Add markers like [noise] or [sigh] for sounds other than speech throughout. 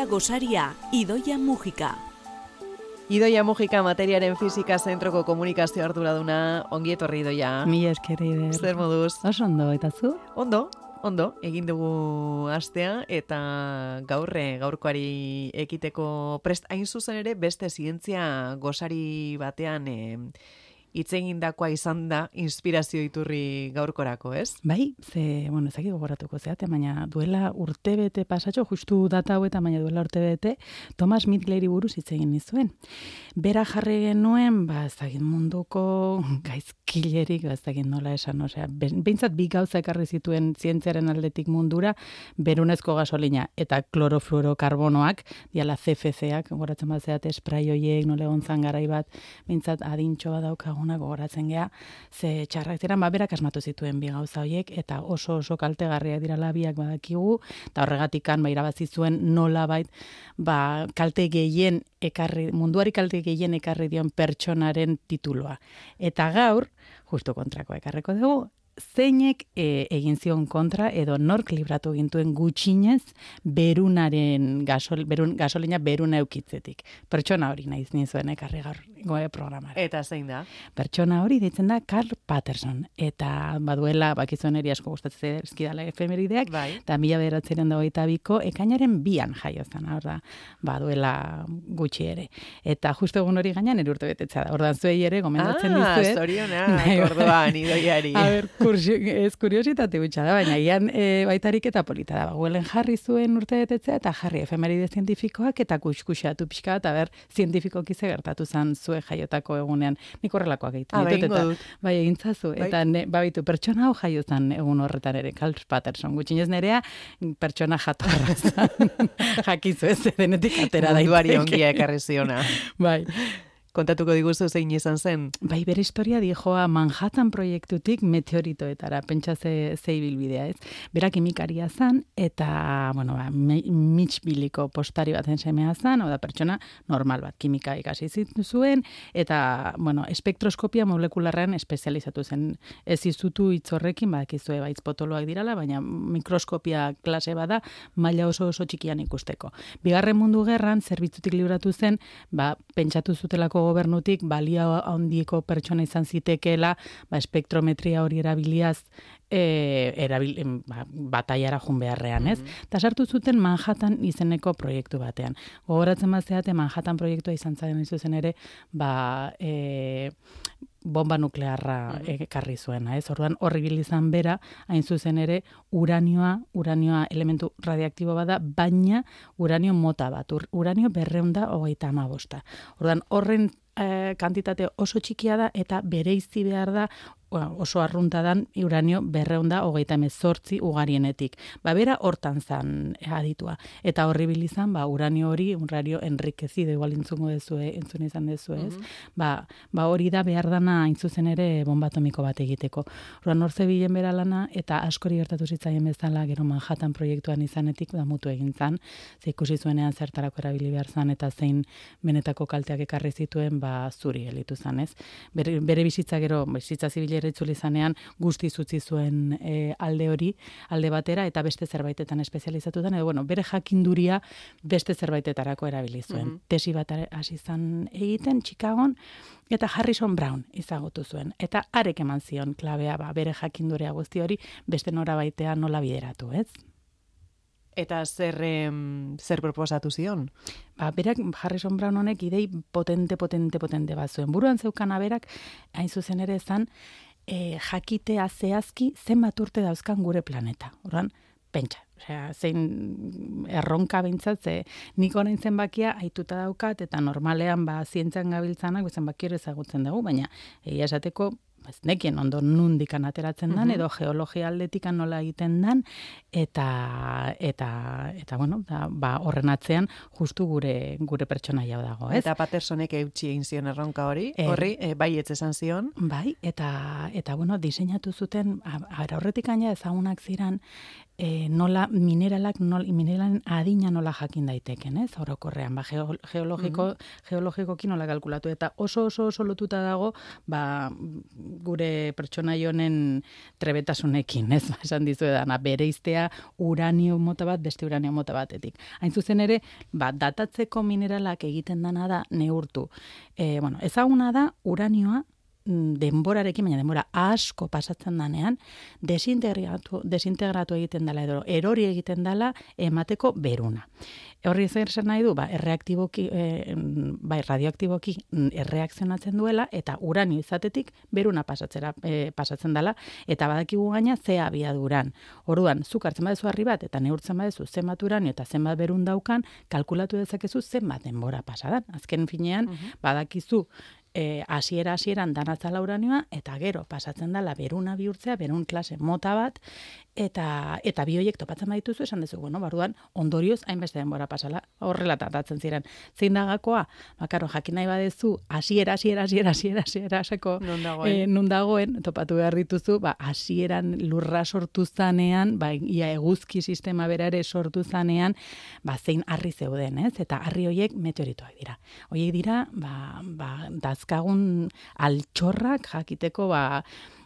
Idoia Gosaria, Idoia Mujika. Idoia Mujika materiaren fizika zentroko komunikazio arduraduna ongi etorri Idoia. Mi eskeri Zer moduz? Oso ondo, eta zu? Ondo, ondo, egin dugu astea eta gaurre, gaurkoari ekiteko prest hain zuzen ere beste zientzia gosari batean eh, hitz egindakoa izan da inspirazio iturri gaurkorako, ez? Bai, ze, bueno, ezakik gogoratuko zeate, baina duela urtebete pasatxo, justu data hauetan, baina duela urtebete, Thomas Midgleri buruz hitz egin nizuen. Bera jarri genuen, ba, ezagin munduko [laughs] gaizkilerik, ba, ezagin nola esan, osea, behintzat bi gauza ekarri zituen zientziaren aldetik mundura, berunezko gasolina eta klorofluorokarbonoak, diala CFC-ak, goratzen bat zeate, esprai hoiek, nole gontzan garai bat, behintzat adintxo bat daukaguna gogoratzen gea, ze txarrak ziren, ba, berak asmatu zituen bi gauza hoiek, eta oso oso kaltegarriak dira labiak badakigu, eta horregatikan, ba, irabazi zuen nola bait, ba, kalte gehien ekarri, munduari kalte gehien ekarri dion pertsonaren tituloa. Eta gaur, justo kontrako ekarreko dugu, zeinek e, egin zion kontra edo nork libratu gintuen gutxinez berunaren gasol, berun, gasolina beruna eukitzetik. Pertsona hori naiz nizuen ekarri gaur goe programara. Eta zein da? Pertsona hori deitzen da Carl Patterson. Eta baduela, bakizuen eri asko gustatzen ezkidala efemerideak, Bai. eta mila beratzeren dagoita biko, ekainaren bian jaio zen, hor da, baduela gutxi ere. Eta justo egun hori gainean ere urte betetzea da. Ordan zuei ere gomendatzen ah, dizuet. zorionak, Bai, bai. orduan, idoiari. A ber, ez kuriositate gutxa da, baina ian e, baitarik eta polita da. Baguelen jarri zuen urte betetzea eta jarri efemeride zientifikoak eta kuskusiatu pixka eta ber, zientifikoki ze gertatu zan zue jaiotako egunean. Nik horrelakoak egiten Ah, ditut, eta bai egintzazu. Bai. Eta ne, babitu, pertsona hau jaio zan egun horretan ere, Carl Patterson. Gutxinez nerea, pertsona jatorra zan. [laughs] Jakizu ez, denetik atera Munduari daiteke. ongia ekarri ziona. Bai. Kontatuko diguzu zein izan zen. Bai, bere historia dijoa Manhattan proiektutik meteoritoetara, pentsa ze, ze ibilbidea, ez? Bera kimikaria zan, eta, bueno, ba, mitxbiliko postari baten semea zan, hau da pertsona normal bat, kimika ikasi zuen, eta, bueno, espektroskopia molekularrean espezializatu zen. Ez izutu hitzorrekin, badakizue baitz potoloak dirala, baina mikroskopia klase bada, maila oso oso txikian ikusteko. Bigarren mundu gerran, zerbitzutik libratu zen, ba, pentsatu zutelako gobernutik, balia handieko pertsona izan zitekeela, ba, espektrometria hori erabiliaz, e, erabil, ba, bataiara jun beharrean, ez? Eta sartu zuten Manhattan izeneko proiektu batean. Gogoratzen bazeate Manhattan proiektua izan zaren zuzen ere, ba, e, bomba nuklearra ekarri zuena, ez? Orduan horri izan bera, hain zuzen ere, uranioa, uranioa elementu radioaktibo bada, baina uranio mota bat, ur, uranio berreunda hogeita amabosta. Orduan horren eh, kantitate oso txikia da eta bereizi behar da oso arrunta dan uranio berreunda hogeita emezortzi ugarienetik. Ba, bera hortan zan aditua. Eta horri bil izan, ba, uranio hori, uranio enrikezido, igual entzungo dezue, entzun izan dezu, ez? ba, ba, hori da behar dana hain zuzen ere bomba atomiko bat egiteko. Orduan hor zebilen bera lana, eta askori gertatu zitzaien bezala, gero Manhattan proiektuan izanetik, da mutu egin zan, ze ikusi zuenean zertarako erabili behar zan, eta zein benetako kalteak ekarri zituen, ba, zuri gelitu zan, ez? Bere, bere bizitza gero, bizitza zibilera itzuli zanean, guzti utzi zuen e, alde hori, alde batera, eta beste zerbaitetan espezializatutan, edo, bueno, bere jakinduria beste zerbaitetarako erabili zuen. Mhm. Tesi bat hasi zan egiten, Chicagon, eta Harrison Brown izagotu zuen. Eta arek eman zion klabea, ba, bere jakinduria guzti hori, beste nora baitean nola bideratu, ez? Eta zer, em, zer proposatu zion? Ba, berak Harrison Brown honek idei potente, potente, potente bat zuen. Buruan zeukana berak, hain zuzen ere zan, e, jakitea zehazki zenbat urte dauzkan gure planeta. Orduan, pentsa, osea, zein erronka behintzat, ze nik orain zenbakia aituta daukat, eta normalean ba, zientzan gabiltzanak zenbaki hori ezagutzen dugu, baina egia esateko ez nekien ondo nundikan ateratzen dan, Mhm. edo geologia aldetikan nola egiten dan, eta, eta, eta bueno, da, ba, horren atzean justu gure, gure pertsonaia dago, ez? Eta Pattersonek eutxi egin zion erronka hori, Eh. horri, e, bai ez esan zion. Bai, eta, eta bueno, diseinatu zuten, ara horretik gaina ezagunak ziran, e, nola mineralak, nol, mineralen adina nola jakin daiteken, ez? Orokorrean, ba, geo, geologiko, geologikoki nola kalkulatu, eta oso oso oso lotuta dago, ba, gure pertsonai honen trebetasunekin, ez? Ba, esan dizu edana, bere iztea uranio mota bat, beste uranio mota batetik. Hain zuzen ere, ba, datatzeko mineralak egiten dana da neurtu. E, bueno, ezaguna da uranioa Mm, denborarekin, baina denbora asko pasatzen danean, desintegratu, desintegratu egiten dela edo erori egiten dela emateko beruna. Horri zer zer nahi du, ba, erreaktiboki, e, bai, radioaktiboki mm, erreakzionatzen duela, eta uranio izatetik beruna pasatzera, e, pasatzen dela, eta badakigu gaina ze abiaduran. Orduan, zuk hartzen badezu harri bat, eta neurtzen badezu zenbat uranio eta zenbat berun daukan, kalkulatu dezakezu zenbat denbora pasadan. Azken finean, badakizu, e, asiera asieran danatzala uranioa, eta gero pasatzen dela beruna bihurtzea, berun klase mota bat, eta eta bi hoiek topatzen badituzu esan dezu, bueno, barruan ondorioz hainbeste denbora pasala horrela tratatzen ziren. Zein da gakoa? Ba, karo, jakin nahi badezu, hasiera hasiera hasiera hasiera hasiera sako non dagoen, e, dagoen topatu behar dituzu, ba hasieran lurra sortu zanean, ba ia eguzki sistema bera ere sortu zanean, ba zein harri zeuden, ez? Eta harri hoiek meteoritoak dira. Hoiek dira, ba, ba dazkagun altxorrak jakiteko ba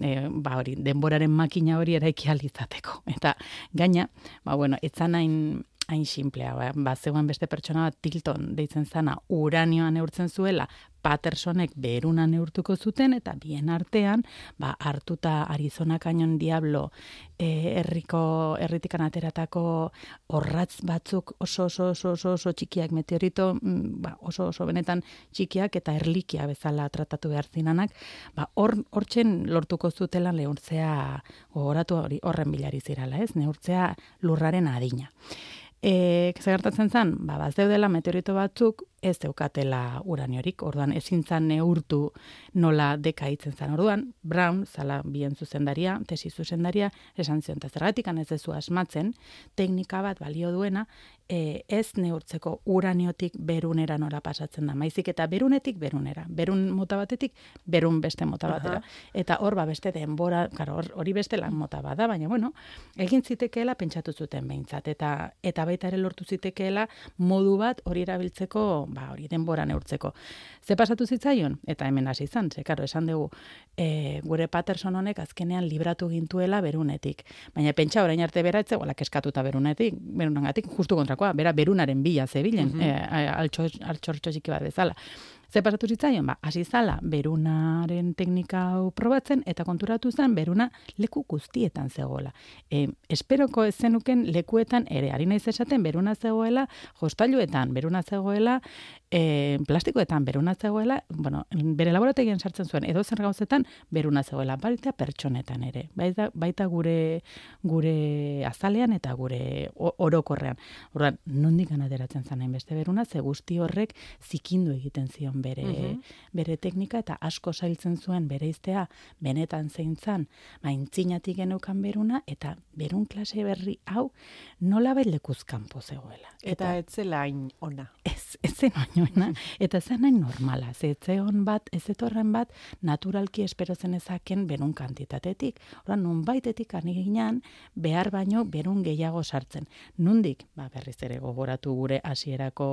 e, ba hori, denboraren makina hori eraiki alizateko. [laughs] Eta gaina, ba bueno, etzan hain hain simplea, ba, ba zegoen beste pertsona bat Tilton deitzen zana uranioa neurtzen zuela, Pattersonek beruna neurtuko zuten eta bien artean, ba hartuta Arizona Canyon Diablo eh herriko herritikan ateratako orratz batzuk oso oso oso oso, oso txikiak meteorito, mm, ba, oso oso benetan txikiak eta erlikia bezala tratatu behar zinanak, ba hor hortzen lortuko zutela neurtzea gogoratu hori horren bilari zirala, ez? Neurtzea lurraren adina. E, gertatzen zen, ba, bazdeudela meteorito batzuk, ez zeukatela uraniorik, orduan ezin zan neurtu nola dekaitzen zen. Orduan, Brown, zala bien zuzendaria, tesi zuzendaria, esan zion, eta zergatik ez dezu asmatzen, teknika bat balio duena, e, ez neurtzeko uraniotik berunera nora pasatzen da. Maizik eta berunetik berunera. Berun mota batetik, berun beste mota batera. Eta hor, ba, beste denbora, karo, hori beste lan mota bada, baina, bueno, egin zitekeela pentsatu zuten behintzat. Eta, eta baita ere lortu zitekeela modu bat hori erabiltzeko ba, hori denbora neurtzeko. Ze pasatu zitzaion? Eta hemen hasi izan, ze, karo, esan dugu, e, gure Patterson honek azkenean libratu gintuela berunetik. Baina pentsa orain arte bera, etze, gola, keskatuta berunetik, berunangatik, justu kontrakoa, bera berunaren bila zebilen, mm -hmm. e, altxortxo bat bezala. Ze pasatu zitzaion, ba, hasi zala berunaren teknika hau probatzen eta konturatu zen beruna leku guztietan zegoela. E, esperoko ez zenuken lekuetan ere, ari naiz esaten beruna zegoela, jostailuetan beruna zegoela, e, plastikoetan beruna zegoela, bueno, bere laborategian sartzen zuen, edo zer gauzetan beruna zegoela, baita pertsonetan ere, baita, baita gure gure azalean eta gure orokorrean. Orduan, nondik ganaderatzen zanen beste beruna, ze guzti horrek zikindu egiten zion bere, mhm. bere teknika eta asko zailtzen zuen bere iztea benetan zeintzan, maintzinatik genukan beruna eta berun klase berri hau nola lekuz kanpo zegoela. Eta, eta etzela hain ona. [laughs] Ez, ez zen bainoena, eta zen nahi normala, ze etzeon bat, ez etorren bat, naturalki espero zen ezaken berun kantitatetik. Hora, nun baitetik aniginan, behar baino berun gehiago sartzen. Nundik, ba, berriz ere gogoratu gure hasierako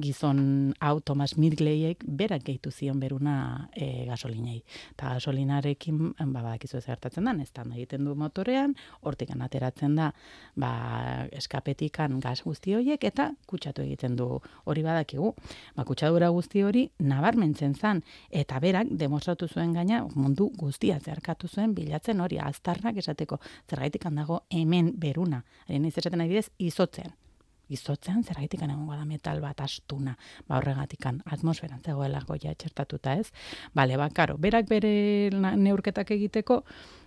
gizon hau Thomas Midgleyek berak gehitu zion beruna e, gasolinei. Ta gasolinarekin, ba, badakizu ez gertatzen da, ez egiten du motorean, hortik ateratzen da, ba, eskapetikan gas guzti horiek, eta kutsatu egiten du hori badakigu ba, kutsadura guzti hori nabarmentzen zan, eta berak demostratu zuen gaina mundu guztia zerkatu zuen bilatzen hori aztarnak esateko zergaitik handago hemen beruna. Haren izaten nahi bidez, izotzean. Izotzean zergaitik egongo da metal bat astuna, ba horregatikan atmosferan zegoela goia etxertatuta ez. Bale, ba, karo, berak bere neurketak egiteko,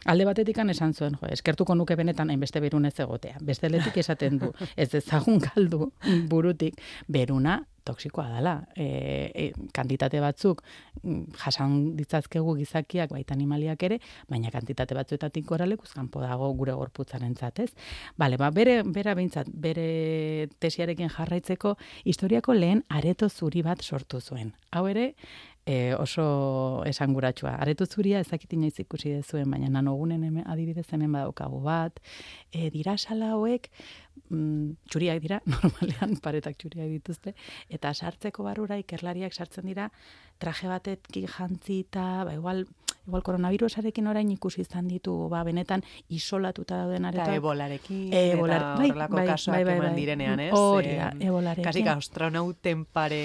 alde batetik esan zuen, jo, eskertuko nuke benetan hainbeste berun ez egotea. Beste letik esaten du, [laughs] ez ezagun galdu burutik, beruna toksikoa dela. E, e, kantitate batzuk mm, jasan ditzazkegu gizakiak baita animaliak ere, baina kantitate batzuetatik goralekuz kanpo dago gure gorputzaren zatez. Bale, ba, bere, bera behintzat, bere tesiarekin jarraitzeko historiako lehen areto zuri bat sortu zuen. Hau ere, e, oso esanguratsua. Aretu zuria ezakit inoiz ikusi dezuen, baina nanogunen hemen, adibidez hemen badaukagu bat. E, dira sala hauek, mm, txuriak dira, [laughs] normalean paretak txuriak dituzte, eta sartzeko barrura ikerlariak sartzen dira, traje batetki jantzita, ba, igual, igual koronavirusarekin orain ikusi izan ditu, ba, benetan isolatuta dauden Eta areta. ebolarekin, Ebola- eta bai, horrelako bai, kasuak bai, bai, eman bai. direnean, ez? Hori da, ebolarekin. Kasik astronauten pare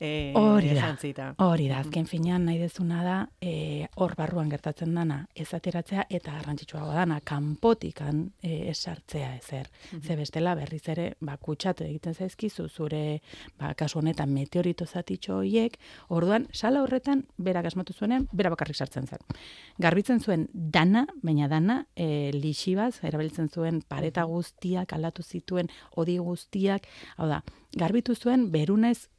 eh, Hori da, hori da, azken finean nahi dezuna da, e, hor barruan gertatzen dana, ez ateratzea eta garrantzitsuago dana, kanpotikan e, esartzea ezer. Ze bestela berriz ere, ba, kutsatu egiten zaizkizu, zure, ba, kasu honetan meteorito zatitxo horiek, orduan, sala horretan, berak asmatu zuenean, bera bakarrik sartzen zen. Garbitzen zuen dana, baina dana, e, lixibaz, erabiltzen zuen pareta guztiak, aldatu zituen, odi guztiak, hau da, garbitu zuen berunez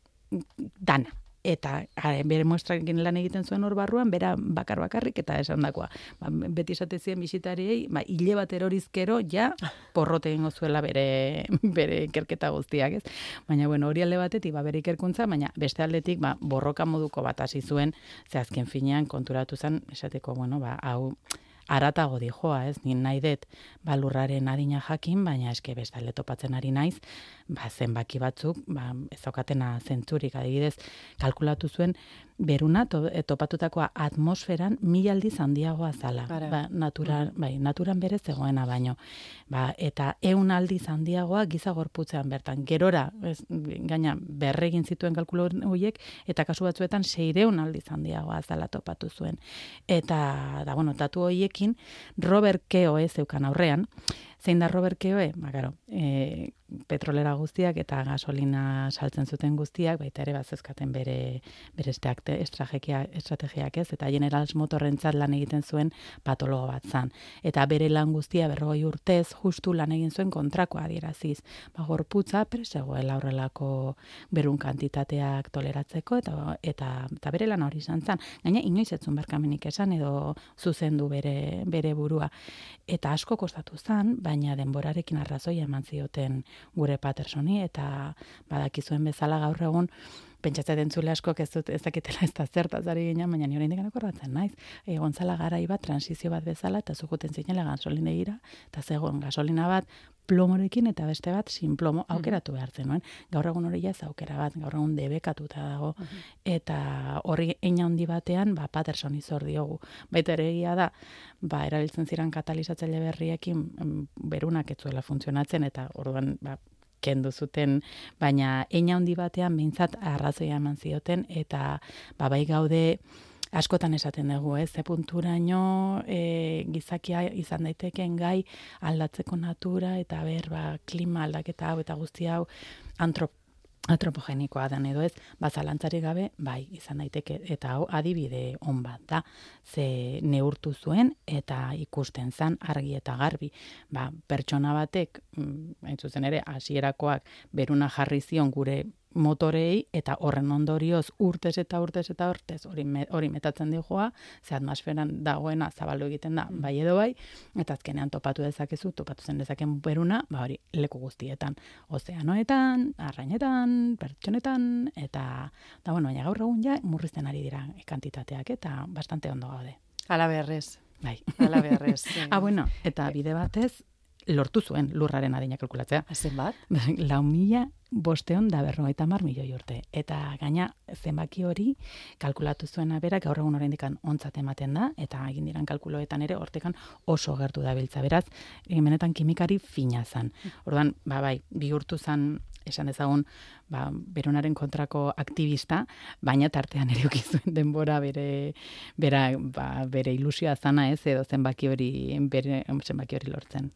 dana. Eta are, bere muestrakin lan egiten zuen hor barruan, bera bakar bakarrik eta esan dakoa. Ba, beti esate zien bisitariei, ba, hile bat erorizkero, ja, porrote egingo zuela bere, bere ikerketa guztiak, ez? Baina, bueno, hori alde batetik, ba, bere ikerkuntza, baina beste aldetik, ba, borroka moduko bat hasi zuen, ze azken finean konturatu zen, esateko, bueno, ba, hau, aratago dijoa, ez? Ni nahi dut ba, lurraren adina jakin, baina eske bestalde topatzen ari naiz, ba, zenbaki batzuk, ba, ez zentzurik, adibidez, kalkulatu zuen, beruna to, e, topatutakoa atmosferan mila aldiz handiagoa zala. Ara. Ba, naturan, bai, naturan berez zegoena baino. Ba, eta eun aldiz handiagoa giza gorputzean bertan. Gerora, ez, gaina, berregin zituen kalkulo horiek, eta kasu batzuetan seireun aldiz handiagoa zala topatu zuen. Eta, da, bueno, datu horiekin, Robert Keoe zeukan aurrean, zein da Robert Keoe? Ba, garo, e, petrolera guztiak eta gasolina saltzen zuten guztiak, baita ere bazezkaten bere, bere estrategia, estrategiak ez, eta General Motorrentzat lan egiten zuen patologo bat zan. Eta bere lan guztia berrogei urtez justu lan egin zuen kontrakoa adieraziz. Ba, gorputza presegoela horrelako berun kantitateak toleratzeko, eta, eta, eta bere lan hori izan zan. Gaina, inoiz etzun berkamenik esan edo zuzendu bere, bere burua. Eta asko kostatu zan, baina denborarekin arrazoia eman zioten gure Patersoni, eta badakizuen bezala gaur egun, pentsatzen entzule askok ez dut ez dakitela ez da zertaz ari ginen, baina ni oraindik akordatzen naiz. Egon zala garai bat, transizio bat bezala, eta zukuten zinela gasolinegira, eta zegoen gasolina bat, plomorekin eta beste bat sin plomo aukeratu behartzen nuen. Gaur egun hori ez aukera bat, gaur egun debekatuta dago. Eta horri eina handi batean, ba, Patterson izor diogu. Baita ere egia da, ba, erabiltzen ziren katalizatzaile berriekin em, berunak etzuela funtzionatzen, eta orduan, ba, kendu zuten, baina eina handi batean behintzat arrazoia eman zioten, eta ba, bai gaude askotan esaten dugu, ez, ze punturaino e, gizakia izan daiteken gai aldatzeko natura, eta ber, ba, klima aldaketa hau eta guzti hau antrop antropogenikoa den edo ez, bazalantzari gabe, bai, izan daiteke, eta hau adibide on bat da, ze neurtu zuen eta ikusten zan argi eta garbi. Ba, pertsona batek, mm, hain zuzen ere, hasierakoak beruna jarri zion gure motorei eta horren ondorioz urtez eta urtez eta urtez hori me, hori metatzen dijoa, ze atmosferan dagoena zabaldu egiten da, bai edo bai, eta azkenean topatu dezakezu, topatu zen dezaken beruna, ba hori leku guztietan, ozeanoetan, arrainetan, pertsonetan, eta, da bueno, baina gaur egun ja murrizten ari dira kantitateak eta bastante ondo gaude. Ala beharrez. Bai. Ala beharrez. [laughs] eh. ah, bueno, eta bide batez, lortu zuen lurraren adina kalkulatzea. Zen bat? [laughs] lau mila bosteon da berrogeita mar milioi urte. Eta gaina zenbaki hori kalkulatu zuena bera gaur egun oraindikan ontzat ematen da, eta egin diran kalkuloetan ere hortekan oso gertu dabiltza. Beraz, benetan kimikari fina zan. Orduan, ba, bai, bihurtu zan esan dezagun, ba, beronaren kontrako aktivista, baina tartean ere zuen denbora bere, bera, ba, bere ilusioa zana ez, edo zenbaki hori, bere, zenbaki hori lortzen.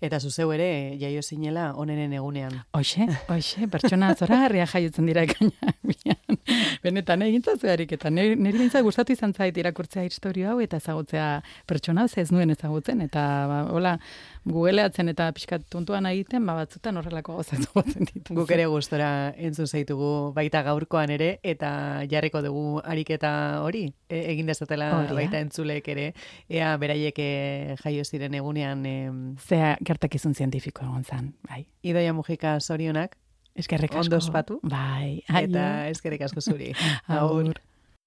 Eta zuzeu ere, jaio zinela onenen egunean. Hoxe, hoxe, pertsona zoragarria jaiotzen dira bian. [laughs] Benetan egintza zuharik, eta niri behintzat gustatu izan zait irakurtzea historia hau, eta ezagutzea pertsona ez nuen ezagutzen, eta ba, hola, googleatzen eta pixkat tuntuan egiten, ba, batzutan horrelako gozatu [laughs] batzen ditu. Guk ere gustora entzun zaitugu baita gaurkoan ere, eta jarriko dugu ariketa hori, e, egin dezatela baita entzulek ere, ea beraiek eh, jaio ziren egunean em, Zea gertakizun zientifiko egon zan, bai. Idoia Mujika zorionak, Eskerrik asko. Ondo ospatu. Bai, eta aio. eskerrik asko zuri. [laughs] Agur.